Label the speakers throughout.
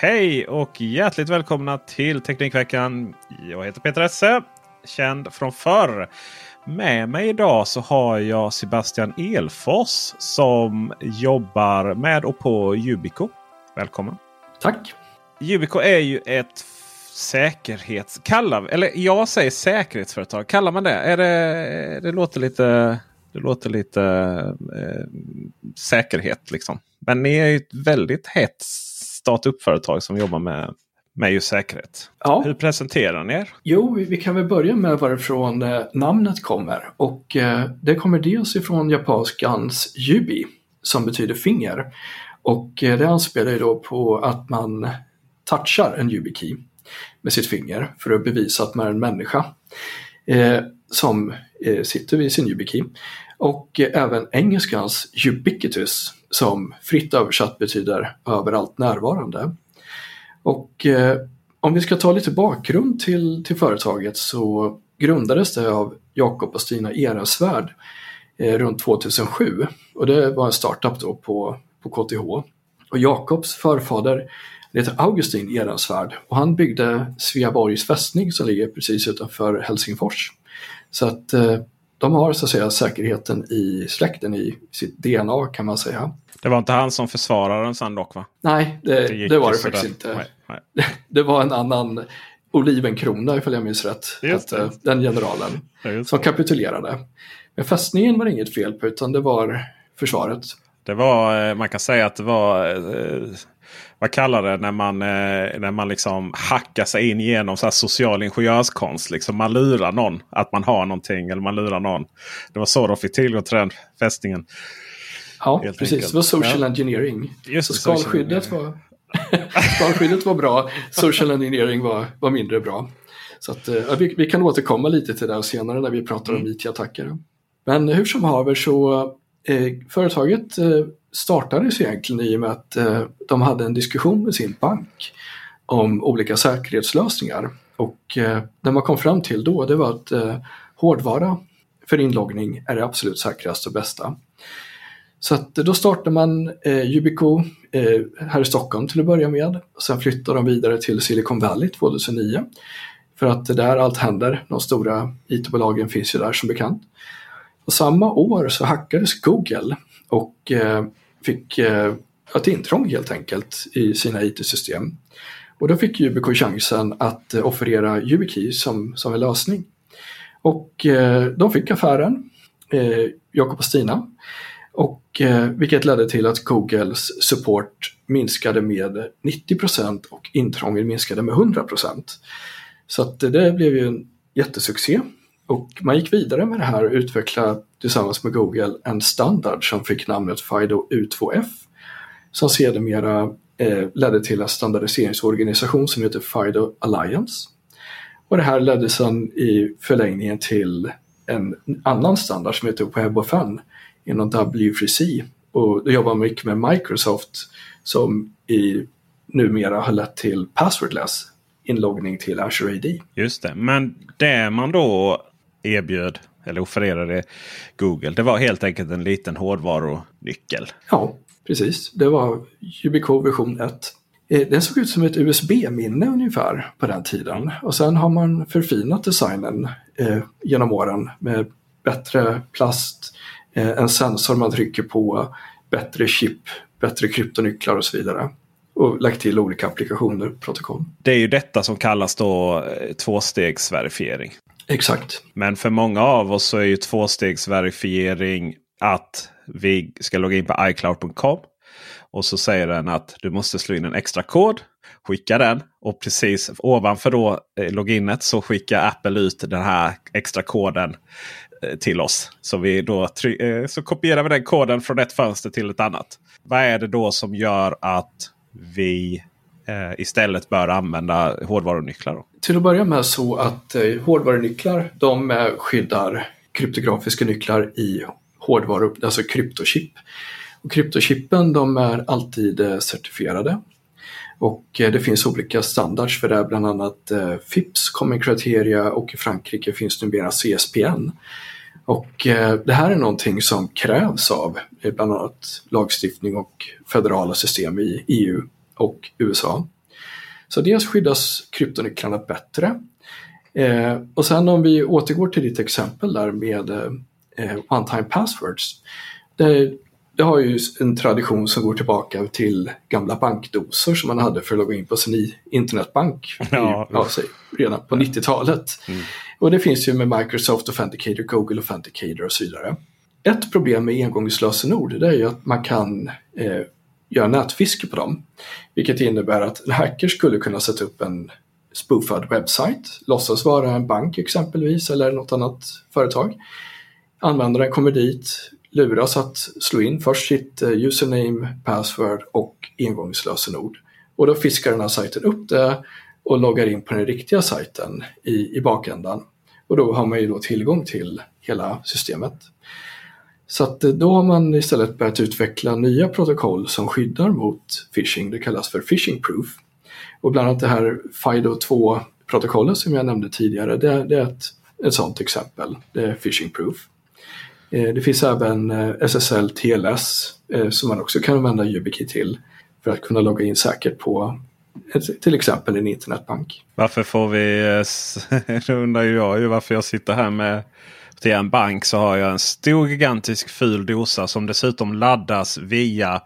Speaker 1: Hej och hjärtligt välkomna till Teknikveckan. Jag heter Peter Esse, känd från förr. Med mig idag så har jag Sebastian Elfors som jobbar med och på Yubico. Välkommen!
Speaker 2: Tack!
Speaker 1: Yubico är ju ett säkerhets... Kallar, eller jag säger säkerhetsföretag. Kallar man det? Är det, det låter lite, det låter lite eh, säkerhet liksom. Men ni är ju ett väldigt hett startup-företag som jobbar med, med just säkerhet.
Speaker 2: Ja.
Speaker 1: Hur presenterar ni er?
Speaker 2: Jo, vi, vi kan väl börja med varifrån eh, namnet kommer. Och eh, det kommer dels ifrån japanskans yubi som betyder finger. Och eh, det anspelar ju då på att man touchar en YubiKey med sitt finger för att bevisa att man är en människa eh, som eh, sitter vid sin YubiKey. Och eh, även engelskans ubiquitous som fritt översatt betyder överallt närvarande. Och eh, om vi ska ta lite bakgrund till, till företaget så grundades det av Jakob och Stina Ehrensvärd eh, runt 2007 och det var en startup då på, på KTH. Och Jakobs förfader heter Augustin Ehrensvärd och han byggde Sveaborgs fästning som ligger precis utanför Helsingfors. Så att eh, de har så att säga säkerheten i släkten i sitt DNA kan man säga.
Speaker 1: Det var inte han som försvarade den sen dock va?
Speaker 2: Nej, det,
Speaker 1: gick
Speaker 2: det var
Speaker 1: ju
Speaker 2: det faktiskt
Speaker 1: sådär.
Speaker 2: inte.
Speaker 1: Nej, nej.
Speaker 2: Det var en annan Olivenkrona ifall jag minns rätt.
Speaker 1: Det.
Speaker 2: hette Den generalen som
Speaker 1: det.
Speaker 2: kapitulerade. Men fästningen var det inget fel på utan det var försvaret.
Speaker 1: Det var, eh, man kan säga att det var, eh, vad kallar det när man, eh, när man liksom hackar sig in genom så social ingenjörskonst. Liksom man lurar någon att man har någonting eller man lurar någon. Det var så de fick tillgång till den fästningen.
Speaker 2: Ja,
Speaker 1: Helt
Speaker 2: precis.
Speaker 1: enkelt.
Speaker 2: Det var social
Speaker 1: Ja.
Speaker 2: engineering.
Speaker 1: Just
Speaker 2: Så skalskyddet var, skalskyddet var bra, social engineering var, var mindre bra. Så att, eh, ja, vi, vi kan återkomma lite till det senare när vi pratar
Speaker 1: Mm.
Speaker 2: om IT-attacker. Men hur som haver så eh, företaget eh, startades egentligen i och med att eh, de hade en diskussion med sin bank om olika säkerhetslösningar. Och eh, det man kom fram till då det var att eh, hårdvara för inloggning är det absolut säkraste och bästa. Så att då startar man eh, Yubico eh, här i Stockholm till att börja med. Sen flyttar de vidare till Silicon Valley 2009. För att det är där allt händer. De stora IT-bolagen finns ju där som bekant. Och samma år så hackades Google och eh, fick eh, ett intrång helt enkelt i sina IT-system. Och då fick Yubico chansen att eh, offerera YubiKey som, som en lösning. Och eh, de fick affären, eh, Jakob och Stina. Och, eh, vilket ledde till att Googles support minskade med 90% och intrången minskade med 100% Så att eh, det blev ju en jättesuccé. Och man gick vidare med det här och utvecklade tillsammans med Google en standard som fick namnet FIDO U2F. Som sedermera eh, ledde till en standardiseringsorganisation som heter FIDO Alliance. Och det här ledde sedan i förlängningen till en annan standard som heter WebOFN inom W3C. Och då jobbar man mycket med Microsoft som i, numera har lett till passwordless inloggning till Azure AD.
Speaker 1: Just det. Men det man då erbjöd eller offererade Google. Det var helt enkelt en liten hårdvarunyckel.
Speaker 2: Ja, precis. Det var Yubico version 1. Eh, den såg ut som ett USB-minne ungefär på den tiden. Och sen har man förfinat designen eh, genom åren med bättre plast, eh, en sensor man trycker på, bättre chip, bättre kryptonycklar och så vidare. Och lagt till olika applikationer, protokoll.
Speaker 1: Det är ju detta som kallas då eh, tvåstegsverifiering.
Speaker 2: Exakt.
Speaker 1: Men för många av oss så är ju tvåstegsverifiering att vi ska logga in på iCloud.com. Och så säger den att du måste slå in en extra kod. Skicka den och precis ovanför då eh, loginet så skickar Apple ut den här extra koden eh, till oss. Så, vi då eh, så kopierar vi den koden från ett fönster till ett annat. Vad är det då som gör att vi eh, istället bör använda hårdvarunycklar? Då?
Speaker 2: Till att börja med så att eh, hårdvarunycklar de eh, skyddar kryptografiska nycklar i hårdvaru, alltså kryptochip. Och kryptochippen de är alltid eh, certifierade. Och eh, det finns olika standards för det, bland annat eh, FIPS, Common Criteria och i Frankrike finns numera CSPN. Och det här är någonting som krävs av bland annat lagstiftning och federala system i EU och USA. Så dels skyddas kryptonycklarna bättre. och sen om vi återgår till ditt exempel där med one-time passwords. Det, det har ju en tradition som går tillbaka till gamla bankdosor som man hade för att logga in på sin internetbank ja, ja, redan på 90-talet. Mm. Och det finns ju med Microsoft Authenticator, Google Authenticator och så vidare. Ett problem med engångslösenord det är ju att man kan eh, göra nätfiske på dem. Vilket innebär att en hacker skulle kunna sätta upp en spoofad webbsajt, låtsas vara en bank exempelvis eller något annat företag. Användaren kommer dit, luras att slå in först sitt eh, username, password och ingångslösenord. Och då fiskar den här sajten upp det och loggar in på den riktiga sajten i, i bakändan. Och då har man ju då tillgång till hela systemet. Så att eh, då har man istället börjat utveckla nya protokoll som skyddar mot phishing. Det kallas för phishing proof. Och bland annat det här FIDO 2-protokollet som jag nämnde tidigare, det, det är ett, ett sådant exempel. Det är phishing proof. Eh, det finns även eh, SSL TLS som man också kan använda YubiKey till för att kunna logga in säkert på till exempel en internetbank.
Speaker 1: Varför får vi, nu undrar jag ju varför jag sitter här med till en bank så har jag en stor gigantisk ful dosa som dessutom laddas via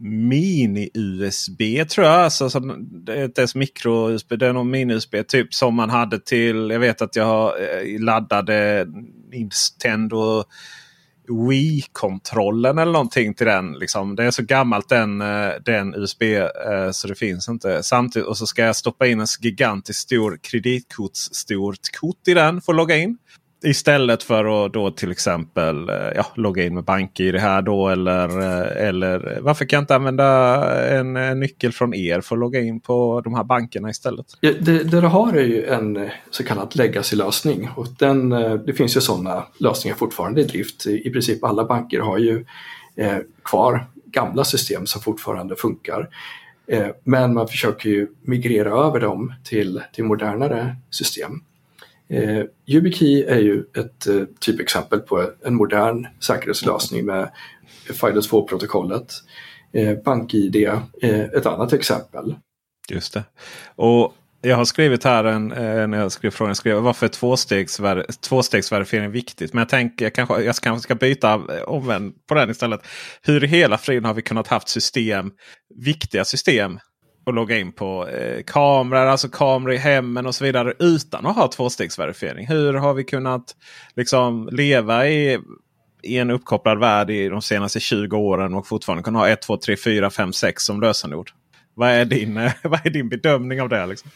Speaker 1: mini-USB tror jag. Alltså, det är inte ens micro-USB. Det är någon mini-USB typ som man hade till. Jag vet att jag eh, laddade Nintendo Wii-kontrollen eller någonting till den. Liksom. Det är så gammalt den, eh, den USB eh, så det finns inte. Samtidigt och så ska jag stoppa in en gigantiskt stor kreditkortsstort kort i den för att logga in. Istället för att då till exempel eh, ja, logga in med BankID här då. Eller, eh, eller varför kan jag inte använda en, en, nyckel från er för att logga in på de här bankerna istället?
Speaker 2: Ja, det, det du har är ju en så kallad legacy-lösning. Och den, eh, det finns ju sådana lösningar fortfarande i drift. I princip alla banker har ju eh, kvar gamla system som fortfarande funkar. Eh, men man försöker ju migrera över dem till, till modernare system. Eh, YubiKey är ju ett eh, typexempel på en modern säkerhetslösning med FIDO2-protokollet. Eh, BankID är eh, ett annat exempel.
Speaker 1: Just det. Och jag har skrivit här en, eh, när jag skrev frågan skrev, varför är tvåstegsver tvåstegsverifiering viktigt? Men jag tänker jag kanske, jag kanske ska byta eh, omvänd på den istället. Hur i hela friden har vi kunnat haft system, viktiga system och logga in på eh, kameror, alltså kameror i hemmen och så vidare utan att ha tvåstegsverifiering. Hur har vi kunnat liksom leva i, i en uppkopplad värld i de senaste 20 åren och fortfarande kunna ha 1, 2, 3, 4, 5, 6 som lösenord? Vad är din, vad är din bedömning av det? Liksom?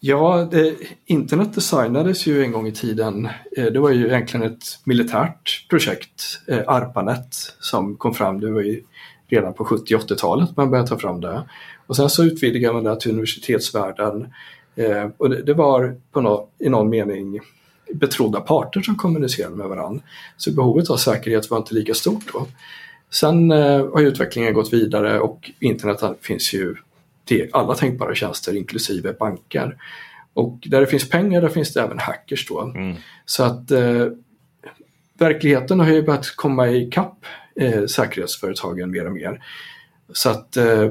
Speaker 2: Ja, det, internet designades ju en gång i tiden. Eh, det var ju egentligen ett militärt projekt, eh, ARPANET, som kom fram. Det var ju redan på 70 80-talet man började ta fram det. Och sen så utvidgade man det till universitetsvärlden. Eh, och det, det var på no, i någon mening betrodda parter som kommunicerade med varandra. Så behovet av säkerhet var inte lika stort då. Sen eh, har utvecklingen gått vidare och internet finns ju till alla tänkbara tjänster inklusive banker. Och där det finns pengar, där finns det även hackers då. Mm. Så att eh, verkligheten har ju börjat komma ikapp eh, säkerhetsföretagen mer och mer. Så att eh,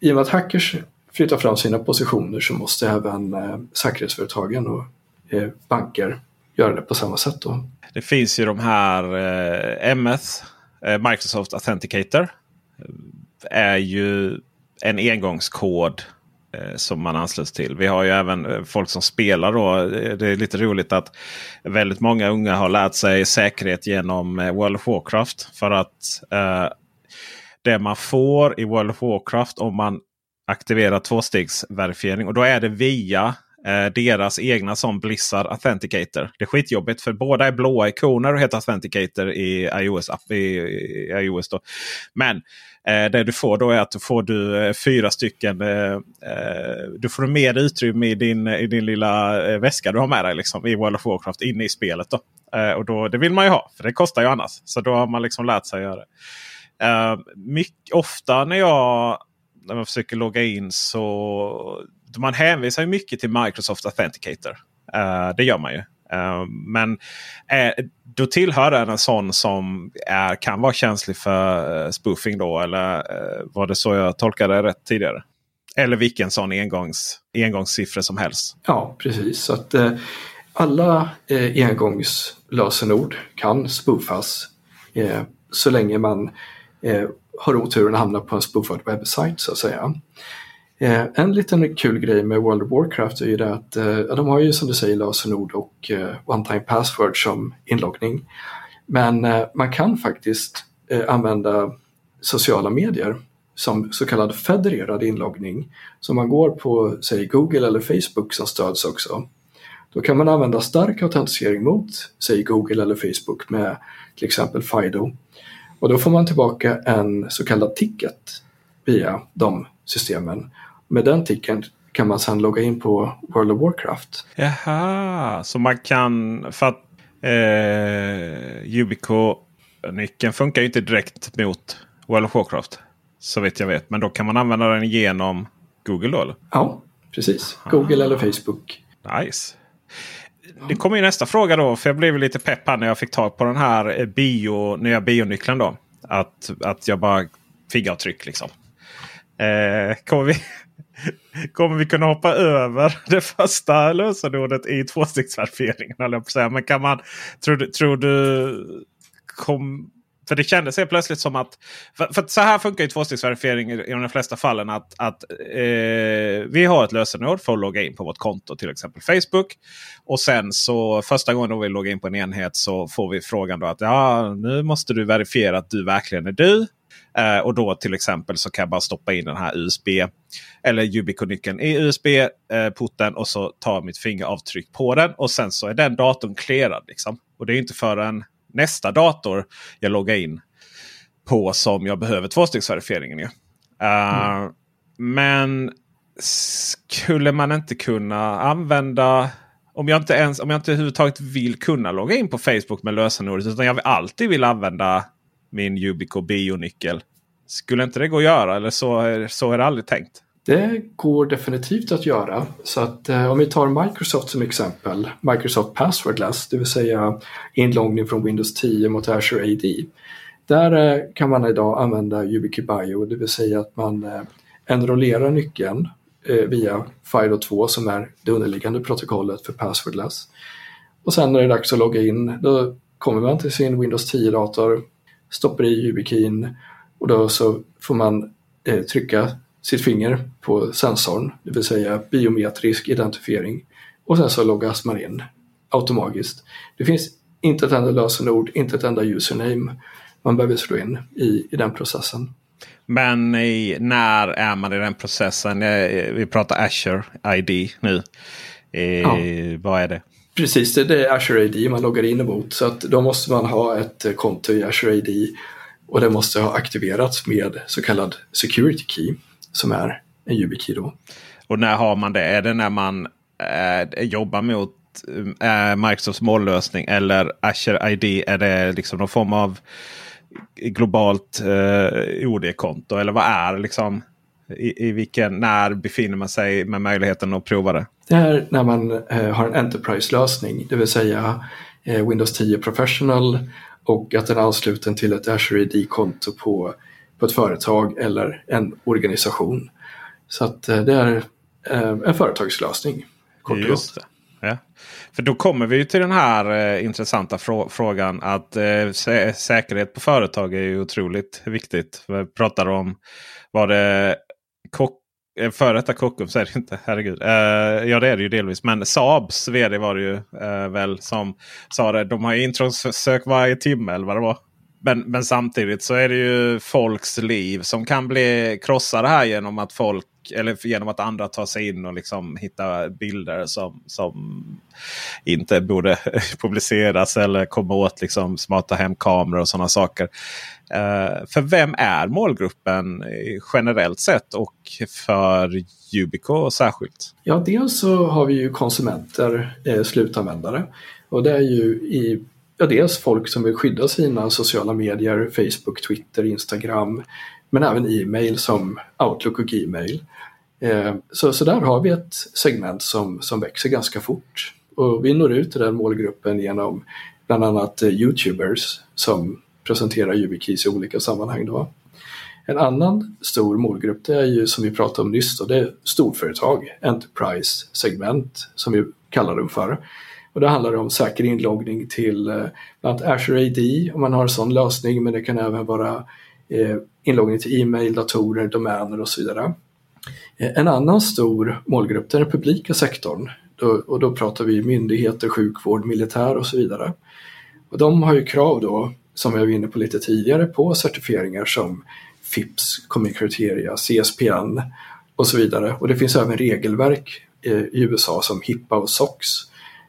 Speaker 2: i och med att hackers flyttar fram sina positioner så måste även eh, säkerhetsföretagen och eh, banker göra det på samma sätt. Då.
Speaker 1: Det finns ju de här eh, MS, eh, Microsoft Authenticator. är ju en engångskod eh, som man ansluts till. Vi har ju även eh, folk som spelar då. Det är lite roligt att väldigt många unga har lärt sig säkerhet genom eh, World of Warcraft. För att eh, det man får i World of Warcraft om man aktiverar tvåstegsverifiering och då är det via eh, deras egna som Blizzard Authenticator. Det är skitjobbigt för båda är blåa ikoner och heter Authenticator i iOS. I, i iOS då. Men eh, det du får då är att du får du eh, fyra stycken. Eh, eh, du får mer utrymme i din, i din lilla eh, väska du har med dig liksom, i World of Warcraft inne i spelet. Då. Eh, och då, det vill man ju ha för det kostar ju annars. Så då har man liksom lärt sig att göra det. Eh, mycket, ofta när jag när jag försöker logga in så man hänvisar ju mycket till Microsoft Authenticator. Uh, det gör man ju. Uh, men uh, då tillhör den en sån som är, kan vara känslig för spoofing då. Eller var det så jag tolkade det rätt tidigare? Eller vilken sån engångs, engångssiffra som helst.
Speaker 2: Ja, precis. Så att, alla eh, engångslösenord kan spoofas så länge man Eh, har oturen att hamna på en spoofad webbsite så att säga. Eh, en liten kul grej med World of Warcraft är ju det att eh, de har ju som du säger lösenord och eh, one-time password som inloggning. Men eh, man kan faktiskt eh, använda sociala medier som så kallad federerad inloggning. Så man går på säg Google eller Facebook som stöds också. Då kan man använda stark autentisering mot säg Google eller Facebook med till exempel Fido. Och då får man tillbaka en så kallad ticket via de systemen. Med den ticken kan man sedan logga in på World of Warcraft.
Speaker 1: Jaha, så man kan... För att eh, Ubico-nyckeln funkar ju inte direkt mot World of Warcraft. Så vitt jag vet. Men då kan man använda den genom Google då? Eller?
Speaker 2: Ja, precis. Google eller Facebook.
Speaker 1: Nice. Det kommer ju nästa fråga då. För jag blev lite pepp här när jag fick tag på den här eh, bio, nya bionyckeln. Då. Att, att jag bara fingeravtryck liksom. Eh, kommer, vi, kommer vi kunna hoppa över det första lösenordet i tvåstegsverifieringen? Men kan man, tror, du, tror du kom, för det kändes helt plötsligt som att... För, för så här funkar ju tvåstegsverifiering i, de flesta fallen. Att, att eh, Vi har ett lösenord för att logga in på vårt konto, till exempel Facebook. Och sen så första gången vi loggar in på en enhet så får vi frågan då att ja, nu måste du verifiera att du verkligen är du. Eh, och då till exempel så kan jag bara stoppa in den här USB eller Yubico-nyckeln i USB-porten eh, och så tar mitt fingeravtryck på den. Och sen så är den datorn clearad. Liksom. Och det är inte förrän nästa dator jag loggar in på som jag behöver tvåstegsverifieringen. Uh, mm. Men skulle man inte kunna använda om jag inte ens om jag inte överhuvudtaget vill kunna logga in på Facebook med lösenordet. Utan jag alltid vill använda min Yubico Bio-nyckel. Skulle inte det gå att göra eller så, så är det aldrig tänkt?
Speaker 2: Det går definitivt att göra. Så att eh, om vi tar Microsoft som exempel, Microsoft Passwordless, det vill säga inloggning från Windows 10 mot Azure AD. Där eh, kan man idag använda YubiKey Bio, det vill säga att man eh, enrollerar nyckeln eh, via FIDO2 som är det underliggande protokollet för Passwordless. Och sen när det är dags att logga in, då kommer man till sin Windows 10-dator, stoppar i YubiKeyn och då så får man eh, trycka sitt finger på sensorn, det vill säga biometrisk identifiering. Och sen så loggas man in automatiskt. Det finns inte ett enda lösenord, inte ett enda username man behöver slå in i, i den processen.
Speaker 1: Men i, när är man i den processen? Eh, vi pratar Azure ID nu. I, ja. Vad är det?
Speaker 2: Precis, det är Azure ID man loggar in emot. Så att då måste man ha ett konto i Azure ID och det måste ha aktiverats med så kallad security key som är en YubiKey då.
Speaker 1: Och när har man det? Är det när man äh, jobbar mot äh, Microsofts mållösning eller Azure ID? Är det liksom någon form av globalt äh, OD-konto? Eller vad är liksom? I, I vilken, när befinner man sig med möjligheten att prova det?
Speaker 2: Det är när man eh, har en Enterprise-lösning, det vill säga eh, Windows 10 Professional och att den är ansluten till ett Azure ID-konto på, på ett företag eller en organisation. Så att eh, det är eh, en företagslösning. Kort och
Speaker 1: Just det. Ja. För då kommer vi till den här eh, intressanta frå frågan att eh, sä säkerhet på företag är ju otroligt viktigt. Vi pratar om var det kock eh, Före detta Kockums är det inte, herregud. Eh, ja det är det ju delvis. Men Saabs vd var det ju väl som sa det. De har introsök varje timme eller vad det var. Men, men samtidigt så är det ju folks liv som kan bli krossade här genom att folk eller genom att andra tar sig in och liksom hittar bilder som, som inte borde publiceras eller komma åt liksom smarta hemkameror och sådana saker. Uh, för vem är målgruppen generellt sett och för Yubico särskilt?
Speaker 2: Ja, dels så har vi ju konsumenter, eh, slutanvändare. Och det är ju i, ja, dels folk som vill skydda sina sociala medier, Facebook, Twitter, Instagram, men även e-mail som Outlook och Gmail. Eh, så, så där har vi ett segment som, som växer ganska fort. Och vi når ut till den målgruppen genom bland annat eh, Youtubers som presenterar YubiKeys i olika sammanhang. Då. En annan stor målgrupp det är ju som vi pratade om nyss, då, det är storföretag, Enterprise-segment som vi kallar dem för. Och det handlar om säker inloggning till eh, bland annat Azure AD om man har en sån lösning men det kan även vara eh, inloggning till e-mail, datorer, domäner och så vidare. Eh, en annan stor målgrupp är den publika sektorn då, och då pratar vi myndigheter, sjukvård, militär och så vidare. Och de har ju krav då, som jag var inne på lite tidigare, på certifieringar som FIPS, Common Criteria, CSPN och så vidare. Och det finns även regelverk i USA som HIPAA och SOX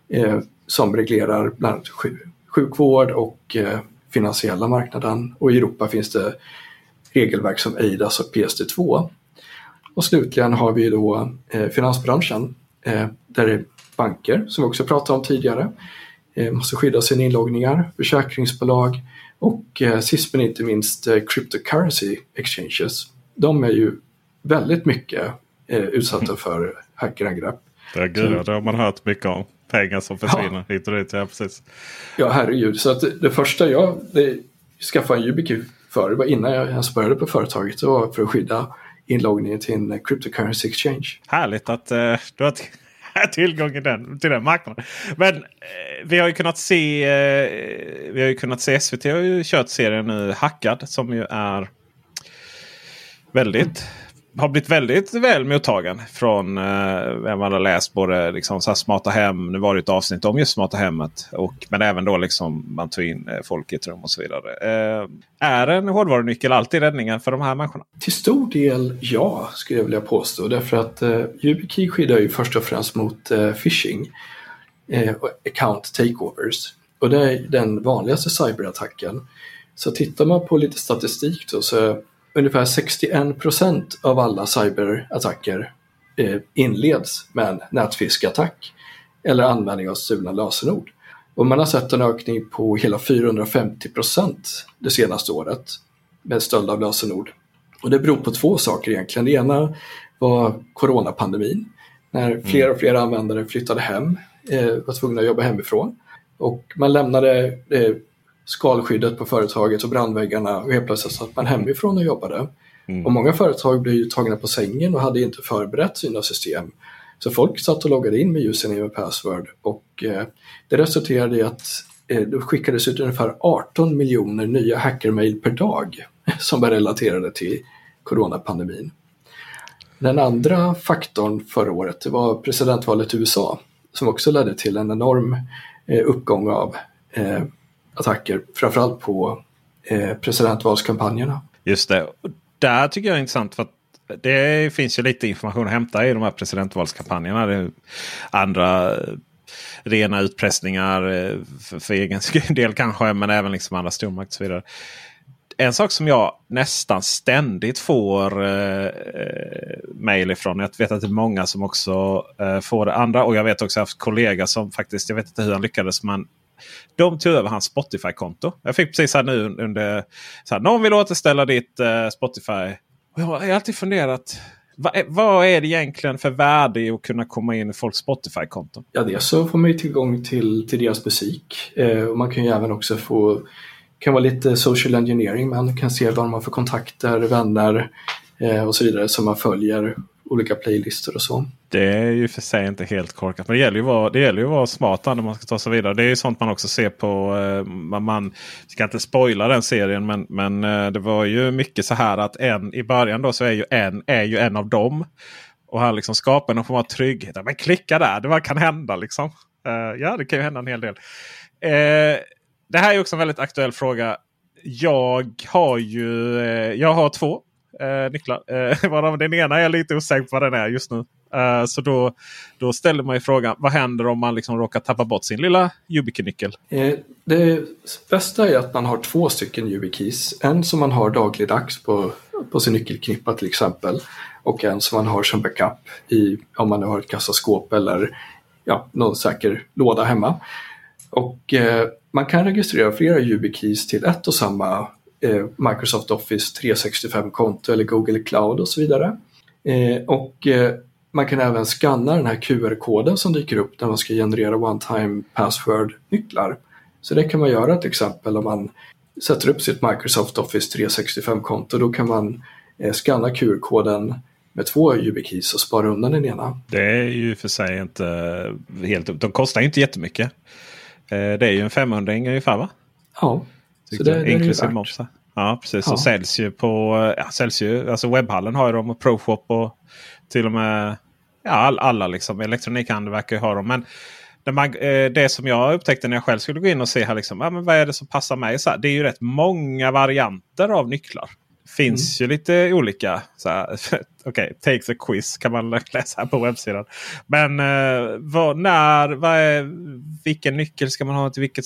Speaker 2: eh, som reglerar bland annat sjukvård och eh, finansiella marknaden. Och i Europa finns det regelverk som EIDAS och PSD2 och slutligen har vi då eh, finansbranschen eh, där det är banker, som vi också pratade om tidigare, eh, måste skydda sina inloggningar, försäkringsbolag och eh, sist men inte minst eh, cryptocurrency exchanges. De är ju väldigt mycket utsatta för hackerangrepp.
Speaker 1: Det, gud, det har man hört mycket om. Pengar som försvinner ja. hit och dit. Ja, precis.
Speaker 2: ja herregud. Så att det första jag det, skaffade en YubiKey för, det var innan jag ens började på företaget, det var för att skydda inloggningen till en cryptocurrency exchange.
Speaker 1: Härligt att uh, du har tillgång till den, till den marknaden. Men uh, vi har ju kunnat se uh, Vi har ju kunnat se SVT har ju kört serien nu Hackad som ju är väldigt har blivit väldigt väl mottagen från eh, vem man har läst. Både liksom, så smarta hem. Nu var det ett avsnitt om just smarta hemmet. Och, men även då liksom man tog in eh, folk i ett rum och så vidare. Eh, är en hårdvarunyckel alltid räddningen för de här människorna?
Speaker 2: Till stor del ja, skulle jag vilja påstå. Därför att eh, YubiKey skyddar ju först och främst mot eh, phishing eh, account takeovers. Och det är den vanligaste cyberattacken. Så tittar man på lite statistik då så ungefär 61 procent av alla cyberattacker eh, inleds med en nätfiskeattack eller användning av stulna lösenord. Och man har sett en ökning på hela 450 procent det senaste året med stöld av lösenord. Och det beror på två saker egentligen. Det ena var coronapandemin när fler och fler användare flyttade hem, eh, var tvungna att jobba hemifrån. Och man lämnade eh, skalskyddet på företaget och brandväggarna och helt plötsligt satt man hemifrån och jobbade. Mm. Och många företag blev ju tagna på sängen och hade inte förberett sina system. Så folk satt och loggade in med username och password och eh, det resulterade i att eh, det skickades ut ungefär 18 miljoner nya hackermail per dag som var relaterade till coronapandemin. Den andra faktorn förra året var presidentvalet i USA som också ledde till en enorm eh, uppgång av eh, attacker, framförallt på eh, presidentvalskampanjerna.
Speaker 1: Just det. Där tycker jag är intressant för att det finns ju lite information att hämta i de här presidentvalskampanjerna. Det andra eh, rena utpressningar eh, för, för egen del kanske, men även liksom andra stormakt och så vidare. En sak som jag nästan ständigt får eh, eh mejl ifrån. Jag vet att det är många som också eh, får det andra. Och jag vet också att jag haft kollega som faktiskt, jag vet inte hur han lyckades, men de tog över hans Spotify-konto. Jag fick precis här nu under... Så här, någon vill återställa ditt eh, Spotify. Och jag har alltid funderat. Vad är, eh, vad är det egentligen för värde i att kunna komma in i folks Spotify-konton?
Speaker 2: Ja, dels så får man ju tillgång till, till deras musik. Eh, och man kan ju även också få kan vara lite social engineering. Man kan se vad man har för kontakter, vänner eh, och så vidare som man följer olika playlistor och så.
Speaker 1: Det är ju för sig inte helt korkat. Men det gäller ju att vara, det gäller ju att vara smart när man ska ta sig vidare. Det är ju sånt man också ser på. Eh, man, man ska inte spoila den serien men, men eh, det var ju mycket så här att en i början då så är ju en, är ju en av dem. Och han liksom skapar någon form av trygghet. Men klicka där, det vad kan hända liksom. Eh, ja, det kan ju hända en hel del. Det här är också en väldigt aktuell fråga. Jag har ju jag har två eh, nycklar. Eh, varav den ena är jag lite osäker på vad den är just nu. Eh, så då, då ställer man ju frågan vad händer om man liksom råkar tappa bort sin lilla YubiKey-nyckel?
Speaker 2: Eh, det bästa är att man har två stycken YubiKeys. En som man har dagligdags på, på sin nyckelknippa till exempel. Och en som man har som backup i, om man nu har ett kassaskåp eller ja, någon säker låda hemma. Och eh, man kan registrera flera YubiKeys till ett och samma Microsoft Office 365-konto eller Google Cloud och så vidare. Eh, och eh, man kan även scanna den här QR-koden som dyker upp när man ska generera one-time password-nycklar. Så det kan man göra till exempel om man sätter upp sitt Microsoft Office 365-konto. Då kan man scanna QR-koden med två YubiKeys och spara undan den ena.
Speaker 1: Det är ju för sig inte helt... De kostar inte jättemycket. Det är ju en 500 ungefär va?
Speaker 2: Ja.
Speaker 1: Så det, det inklusive moms. Ja precis. Ja. Och säljs ju på ja, säljs ju, alltså webbhallen har ju dem och ProShop och till och med ja, all, alla liksom. Elektronikhandel verkar ju ha dem. Men det, man, eh, det som jag upptäckte när jag själv skulle gå in och se här liksom, ja, men vad är det som passar mig. Så här, det är ju rätt många varianter av nycklar. Finns mm. ju lite olika. Okej, okay, takes a quiz kan man läsa här på webbsidan. Men eh, vad, när, vad är, vilken nyckel ska man ha till vilket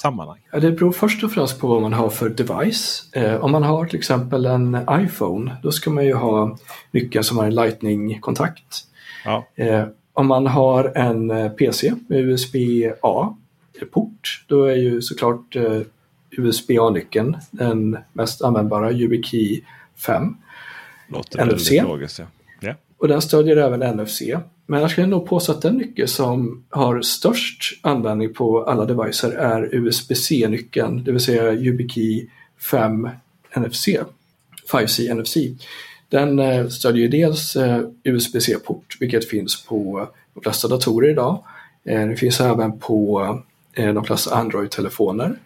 Speaker 1: Sammanhang?
Speaker 2: Ja, det beror först och främst på vad man har för device. Eh, om man har till exempel en iPhone, då ska man ju ha nyckeln som har en Lightning-kontakt. Ja. Eh, om man har en eh, PC med USB-A-port, då är ju såklart eh, USB-A-nyckeln den mest användbara YubiKey 5.
Speaker 1: Låter NFC. Logiskt, ja.
Speaker 2: Yeah. Och den stödjer även NFC. Men jag skulle nog påstå att den nyckel som har störst användning på alla devices är USB-C-nyckeln, det vill säga YubiKey 5 NFC, 5C NFC. Den eh, stödjer dels eh, USB-C-port, vilket finns på de flesta datorer idag. Eh, det finns även på de flesta Android-telefoner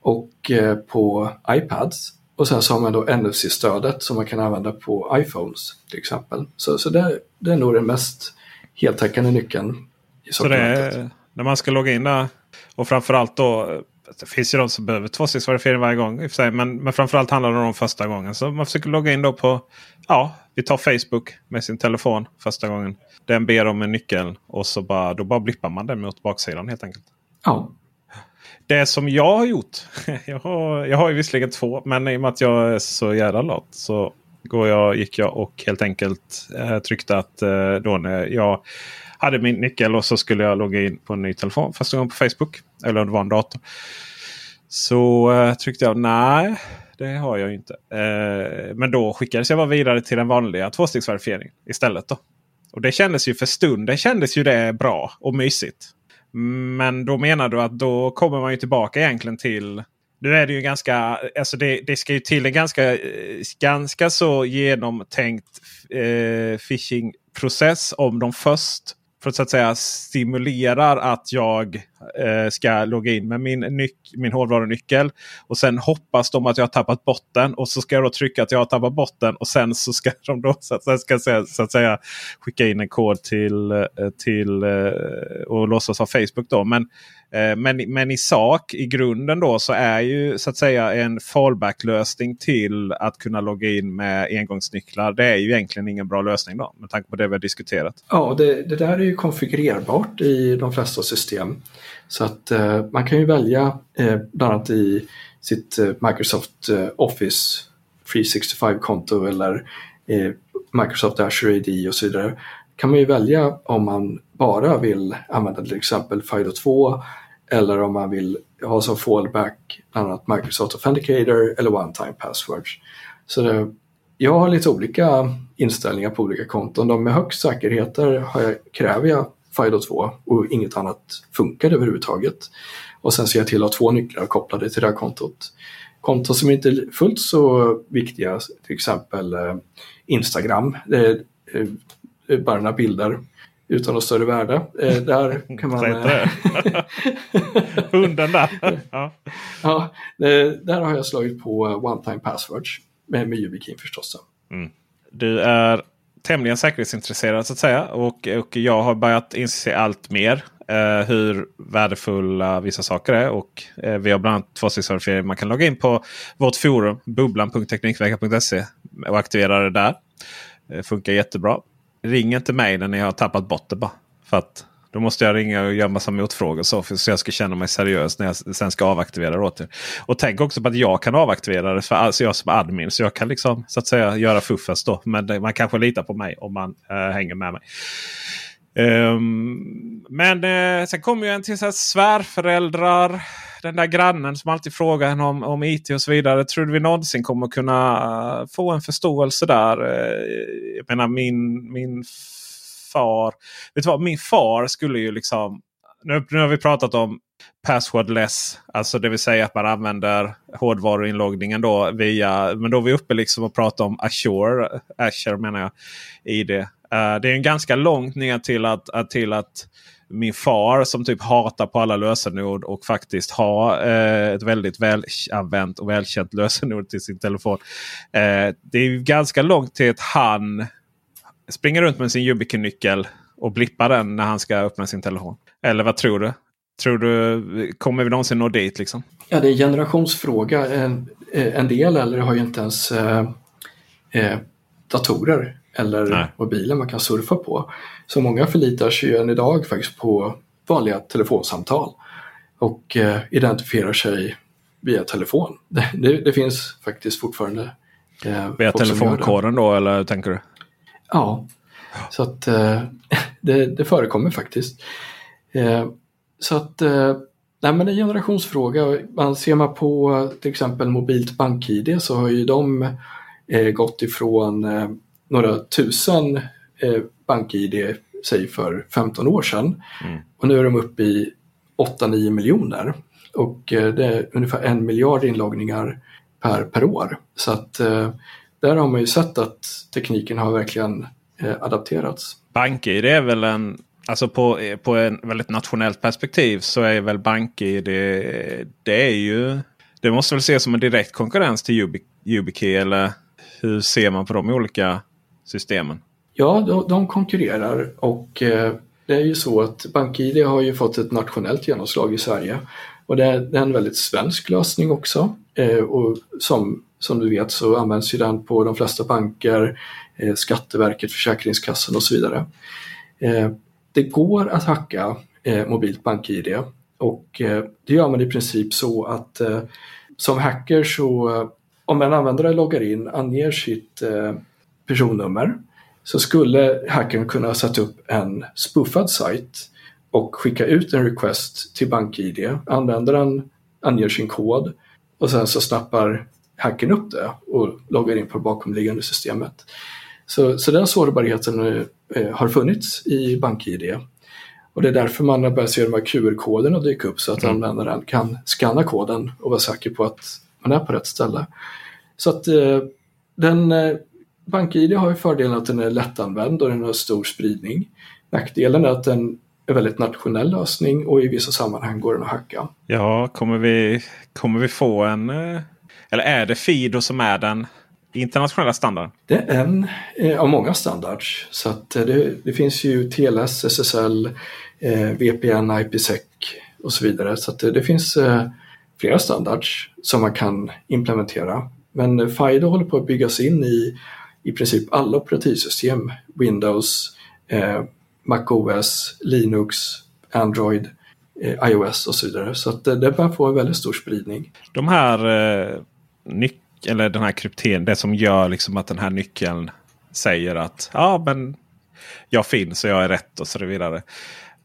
Speaker 2: och på iPads. Och sen så har man då NFC-stödet som man kan använda på iPhones till exempel. Så, så det, det är nog den mest heltäckande nyckeln.
Speaker 1: I så det är, när man ska logga in där och framförallt då. Det finns ju de som behöver tvåstegsverifiering varje gång i sig. Men, men framförallt handlar det om första gången. Så man försöker logga in då på, ja, vi tar Facebook med sin telefon första gången. Den ber om en nyckel och så bara, då bara blippar man den mot baksidan helt enkelt.
Speaker 2: Ja.
Speaker 1: Det som jag har gjort. Jag har, jag har ju visserligen två. Men i och med att jag är så jävla lat. Så går jag, gick jag och helt enkelt eh, tryckte att eh, då när jag hade min nyckel och så skulle jag logga in på en ny telefon första gången på Facebook. Eller om det var en dator. Så eh, tryckte jag nej, det har jag inte. Eh, men då skickades jag bara vidare till den vanliga tvåstegsverifieringen istället. Då. Och det kändes ju för stunden kändes ju det bra och mysigt. Men då menar du att då kommer man ju tillbaka egentligen till nu är det ju ganska, alltså det, det ska ju till en ganska, eh, ganska så genomtänkt eh, phishing-process om de först för att, så att säga stimulerar att jag eh, ska logga in med min, nyc- min hårdvarunyckel. Och sen hoppas de att jag har tappat botten. Och så ska jag då trycka att jag har tappat botten. Och sen så ska de då så att, ska säga, så att säga skicka in en kod till, eh, till eh, och låtsas ha Facebook. då. Men, Eh, men, men i sak, i grunden då, så är ju så att säga en fallback-lösning till att kunna logga in med engångsnycklar. Det är ju egentligen ingen bra lösning då. Med tanke på det vi har diskuterat.
Speaker 2: Ja, det, det där är ju konfigurerbart i de flesta system. Så att eh, man kan ju välja eh, bland annat i sitt eh, Microsoft eh, Office 365-konto eller eh, Microsoft Azure AD och så vidare kan man ju välja om man bara vill använda till exempel FIDO2 eller om man vill ha som fallback bland annat Microsoft Authenticator eller One-Time Passwords. Så det, jag har lite olika inställningar på olika konton. De med högst säkerheter har jag, kräver jag FIDO2 och inget annat funkar överhuvudtaget. Och sen ser jag till att ha två nycklar kopplade till det här kontot. Konton som inte är fullt så viktiga, till exempel eh, Instagram. Det eh, det är bara några bilder utan något större värde. Eh, där kan man...
Speaker 1: Säg inte det. Hunden där. ja.
Speaker 2: ja, eh, där har jag slagit på eh, one-time passwords med, med YubiKey förstås.
Speaker 1: Du är tämligen säkerhetsintresserad så att säga. Och, och jag har börjat inse allt mer eh, hur värdefulla vissa saker är. Och eh, vi har bland annat tvåstegsverifiering. Man kan logga in på vårt forum bubblan.teknikveckan.se och aktivera det där. Det funkar jättebra. Ring inte mig när ni har tappat bort det bara. För att då måste jag ringa och göra massa motfrågor så, för, så jag ska känna mig seriös när jag sen ska avaktivera det åt er. Och tänk också på att jag kan avaktivera det för alltså jag som admin. Så jag kan liksom så att säga göra fuffens då. Men det, man kanske litar på mig om man äh, hänger med mig. Um, men eh, sen kommer ju en till så här svärföräldrar. Den där grannen som alltid frågar henne om, om IT och så vidare. Tror du vi någonsin kommer kunna eh, få en förståelse där? Eh, jag menar min, min far. Vet du vad? Min far skulle ju liksom. Nu, nu har vi pratat om passwordless. Alltså det vill säga att man använder hårdvaruinloggningen då via. Men då är vi uppe liksom och pratar om Azure. Azure menar jag. ID. Uh, eh, det är en ganska långt ner till att, till att min far som typ hatar på alla lösenord och faktiskt har eh, ett väldigt välanvänt och välkänt lösenord till sin telefon. Eh, det är ganska långt till att han springer runt med sin YubiKey-nyckel och blippar den när han ska öppna sin telefon. Eller vad tror du? Tror du, kommer vi någonsin nå dit? Liksom?
Speaker 2: Ja, det är en generationsfråga. En, en del äldre har ju inte ens eh, eh, datorer eller Nej. mobiler man kan surfa på. Så många förlitar sig ju än idag faktiskt på vanliga telefonsamtal och eh, identifierar sig via telefon. Det, det, det finns faktiskt fortfarande.
Speaker 1: Eh, via telefonkoden då eller hur tänker du?
Speaker 2: Ja, så att eh, det, det, förekommer faktiskt. Eh, så att eh, nej, men en generationsfråga. Man ser man på till exempel mobilt BankID så har ju de eh, gått ifrån eh, några tusen eh, BankID, säg för 15 år sedan. Mm. Och nu är de uppe i 8-9 miljoner. Och eh, det är ungefär en miljard inloggningar per, per år. Så att eh, där har man ju sett att tekniken har verkligen eh, adapterats.
Speaker 1: BankID är väl en Alltså på, på en väldigt nationellt perspektiv så är väl BankID det, det är ju Det måste väl ses som en direkt konkurrens till YubiKey eller hur ser man på de olika systemen?
Speaker 2: Ja, de, de konkurrerar och eh, det är ju så att BankID har ju fått ett nationellt genomslag i Sverige. Och det är, en väldigt svensk lösning också. Eh, och som, som du vet så används ju den på de flesta banker, eh, Skatteverket, Försäkringskassan och så vidare. Det går att hacka mobilt BankID och det gör man i princip så att som hacker så om en användare loggar in, anger sitt personnummer så skulle hackern kunna sätta upp en spoofad sajt och skicka ut en request till BankID. Användaren anger sin kod och sen så snappar hackern upp det och loggar in på det bakomliggande systemet. Så, så den sårbarheten eh, har funnits i BankID. Och det är därför man har börjat se de här QR-koderna dyka upp så att mm. användaren kan scanna koden och vara säker på att man är på rätt ställe. Så att eh, den eh, BankID har ju fördelen att den är lättanvänd och den har stor spridning. Nackdelen är att den en väldigt nationell lösning och i vissa sammanhang går den att hacka.
Speaker 1: Ja, kommer vi, kommer vi få en... Eh, eller är det Fido som är den internationella standarden?
Speaker 2: Det är en eh, av många standards. Så eh, det, det finns ju TLS, SSL, eh, VPN, IPsec och så vidare. Så det, det finns eh, flera standards som man kan implementera. Men FIDO håller på att byggas in i i princip alla operativsystem. Windows, eh, MacOS, Linux, Android, eh, iOS och så vidare. Så att det, det börjar få en väldigt stor spridning.
Speaker 1: De här eh, nyc eller den här krypteringen, det som gör liksom att den här nyckeln säger att ja, men jag finns och jag är rätt och så vidare.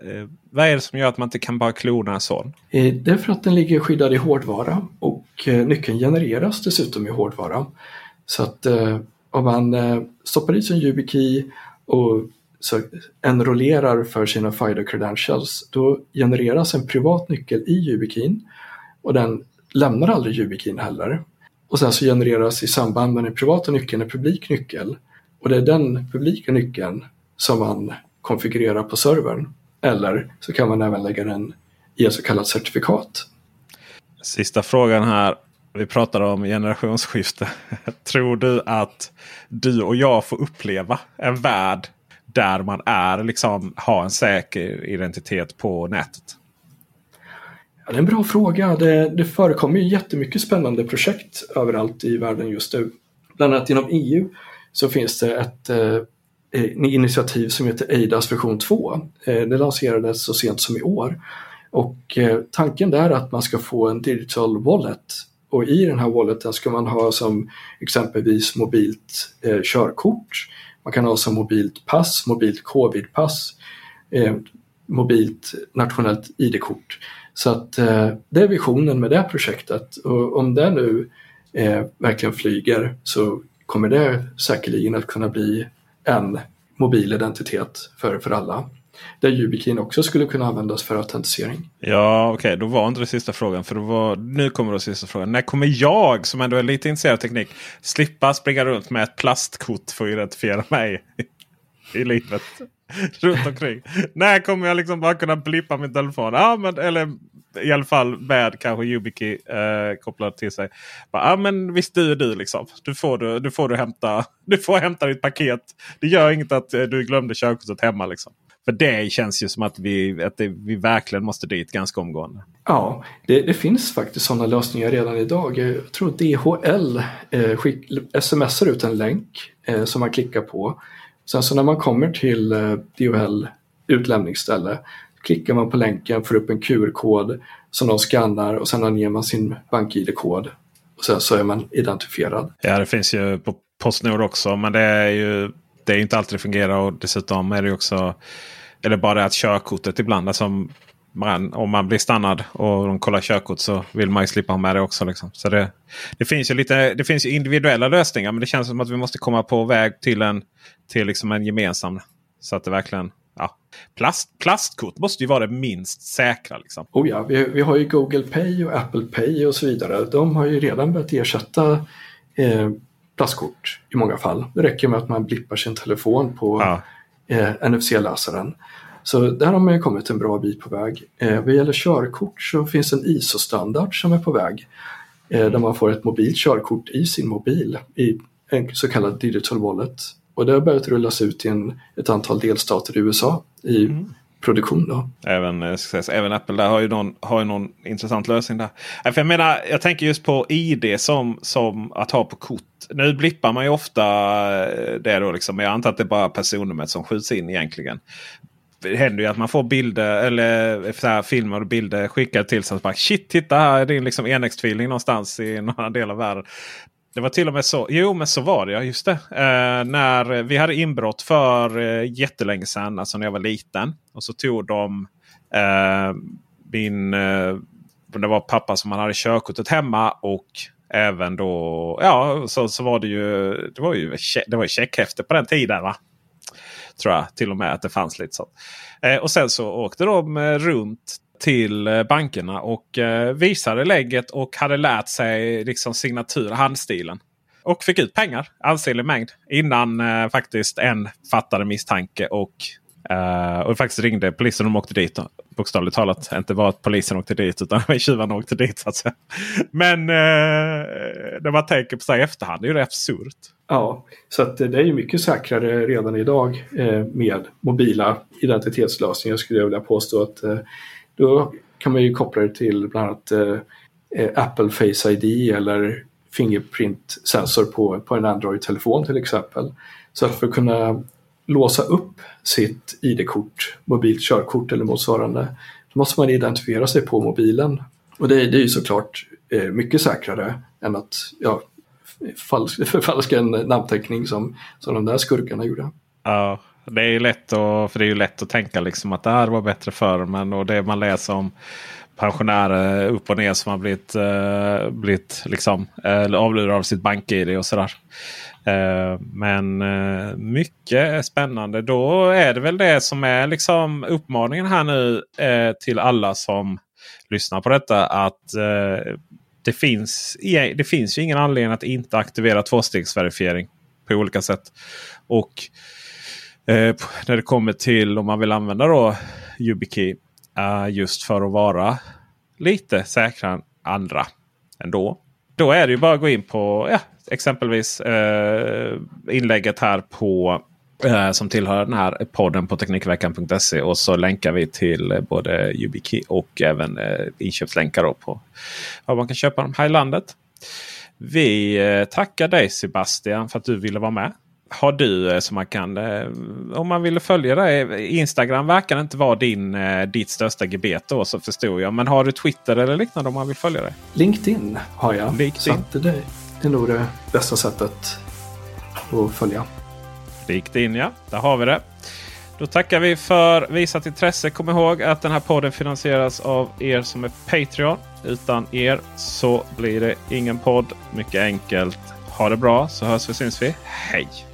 Speaker 1: Eh, vad är det som gör att man inte kan bara klona en sån?
Speaker 2: Eh, det är för att den ligger skyddad i hårdvara och eh, nyckeln genereras dessutom i hårdvara. Så att eh, om man eh, stoppar i sin YubiKey och så enrollerar för sina FIDO credentials då genereras en privat nyckel i YubiKeyn och den lämnar aldrig YubiKeyn heller. Och sen så genereras i samband med den privata nyckeln en publik nyckel och det är den publika nyckeln som man konfigurerar på servern. Eller så kan man även lägga den i ett så kallat certifikat.
Speaker 1: Sista frågan här. Vi pratar om generationsskifte. Tror du att du och jag får uppleva en värld där man är liksom har en säker identitet på nätet?
Speaker 2: Ja, det är en bra fråga. Det, det förekommer ju jättemycket spännande projekt överallt i världen just nu. Bland annat inom EU så finns det ett eh, initiativ som heter EIDAS version 2. Eh, det lanserades så sent som i år. Och eh, tanken där är att man ska få en digital wallet och i den här walleten ska man ha som exempelvis mobilt eh, körkort. Man kan ha som mobilt pass, mobilt covidpass, eh, mobilt nationellt ID-kort. Så att eh, det är visionen med det projektet och om det nu eh, verkligen flyger så kommer det säkerligen att kunna bli en mobil identitet för, för alla där YubiKeyn också skulle kunna användas för autentisering.
Speaker 1: Ja, okej, okay. då var inte det sista frågan. För då var, nu kommer då sista frågan. När kommer jag, som ändå är lite intresserad av teknik, slippa springa runt med ett plastkort för att identifiera mig i livet? runt omkring. När kommer jag liksom bara kunna blippa min telefon? Ja, men, eller i alla fall med kanske YubiKey eh, kopplad till sig. Ja, men visst du är du liksom. Du får, du, du får du hämta, du får hämta ditt paket. Det gör inget att eh, du glömde körkortet hemma. Liksom. För det känns ju som att vi, att det, vi verkligen måste dit ganska omgående.
Speaker 2: Ja, det, det finns faktiskt sådana lösningar redan idag. Jag tror DHL eh, skick, smsar ut en länk eh, som man klickar på. Sen så när man kommer till eh, DHL utlämningsställe klickar man på länken, får upp en QR-kod som de skannar och sen anger man sin bank-id-kod. Och sen så är man identifierad.
Speaker 1: Ja, det finns ju på Postnord också, men det är ju det är inte alltid det fungerar. Och dessutom är det också eller bara att körkortet ibland. Alltså, man, om man blir stannad och de kollar körkort så vill man ju slippa ha med det också. Liksom. Så det, det, finns ju lite det finns individuella lösningar. Men det känns som att vi måste komma på väg till en, till liksom en gemensam. Så att det verkligen ja, plast, plastkort måste ju vara det minst säkra. Liksom.
Speaker 2: Oh ja, vi, vi har ju Google Pay och Apple Pay och så vidare. De har ju redan börjat ersätta eh, plastkort i många fall. Det räcker med att man blippar sin telefon på ja eh, NFC-läsaren. Så där har man ju kommit en bra bit på väg. Eh, vad gäller körkort så finns en ISO-standard som är på väg. Eh, där man får ett mobilt körkort i sin mobil i en så kallad digital wallet. Och det har börjat rullas ut i en, ett antal delstater i USA i mm produktion. Då.
Speaker 1: Även, eh, säga, även Apple där har ju någon, har ju någon intressant lösning där. För jag menar, jag tänker just på ID som, som att ha på kort. Nu blippar man ju ofta eh, det då liksom. Men jag antar att det är bara personnumret som skjuts in egentligen. Det händer ju att man får bilder eller eh, så här, filmer och bilder skickade till sig. Shit, titta här är din liksom enäggstvilling någonstans i någon annan del av världen. Det var till och med så. Jo, men så var det ja. Just det. Eh, när vi hade inbrott för eh, jättelänge sedan. Alltså när jag var liten. Och så tog de eh, min... Eh, det var pappa som han hade körkortet hemma. Och även då... Ja, så, så var det ju... Det var ju, det var ju checkhäfte på den tiden. va? Tror jag till och med att det fanns lite sånt. Eh, och sen så åkte de eh, runt till eh, bankerna och eh, visade lägget och hade lärt sig liksom signatur, handstilen. Och fick ut pengar, ansenlig mängd, innan eh, faktiskt en fattade misstanke och Uh, och faktiskt ringde polisen och de åkte dit. Bokstavligt talat. Inte bara att polisen åkte dit utan tjuvarna åkte dit. Alltså. Men uh, när man tänker på det i efterhand det är det absurt.
Speaker 2: Ja, så att det är ju mycket säkrare redan idag eh, med mobila identitetslösningar skulle jag vilja påstå. att eh, då kan man ju koppla det till bland annat eh, eh Apple Face ID eller Fingerprint-sensor på, på en Android-telefon till exempel. Så att för att kunna låsa upp sitt ID-kort, mobilt körkort eller motsvarande, då måste man identifiera sig på mobilen. Och det, det är ju såklart eh, mycket säkrare än att ja, förfalska en namnteckning som, som de där skurkarna gjorde.
Speaker 1: Ja, det är ju lätt att, för det är ju lätt att tänka liksom att det här var bättre förr. Men och det man läser om pensionärer upp och ner som har blivit, eh, blivit liksom, eh, avlurade av sitt bank-id och sådär. Eh, men eh, mycket spännande. Då är det väl det som är liksom uppmaningen här nu eh, till alla som lyssnar på detta. Att eh, det, finns, det finns ju ingen anledning att inte aktivera tvåstegsverifiering på olika sätt. Och Eh, när det kommer till om man vill använda då YubiKey eh, just för att vara lite säkrare än andra ändå. Då är det ju bara att gå in på ja, exempelvis eh, inlägget här på eh, som tillhör den här podden på Teknikveckan.se. Och så länkar vi till både YubiKey och även eh, inköpslänkar på vad man kan köpa dem här i landet. Vi eh, tackar dig Sebastian för att du ville vara med har du eh, som man kan, eh, om man vill följa dig. Instagram verkar inte vara din, eh, ditt största gebet då så förstår jag. Men har du Twitter eller liknande om man vill följa dig?
Speaker 2: LinkedIn har jag.
Speaker 1: LinkedIn.
Speaker 2: Så det är nog det bästa sättet att följa.
Speaker 1: LinkedIn ja, där har vi det. Då tackar vi för visat intresse. Kom ihåg att den här podden finansieras av er som är Patreon. Utan er så blir det ingen podd. Mycket enkelt. Ha det bra så hörs vi syns vi. Hej!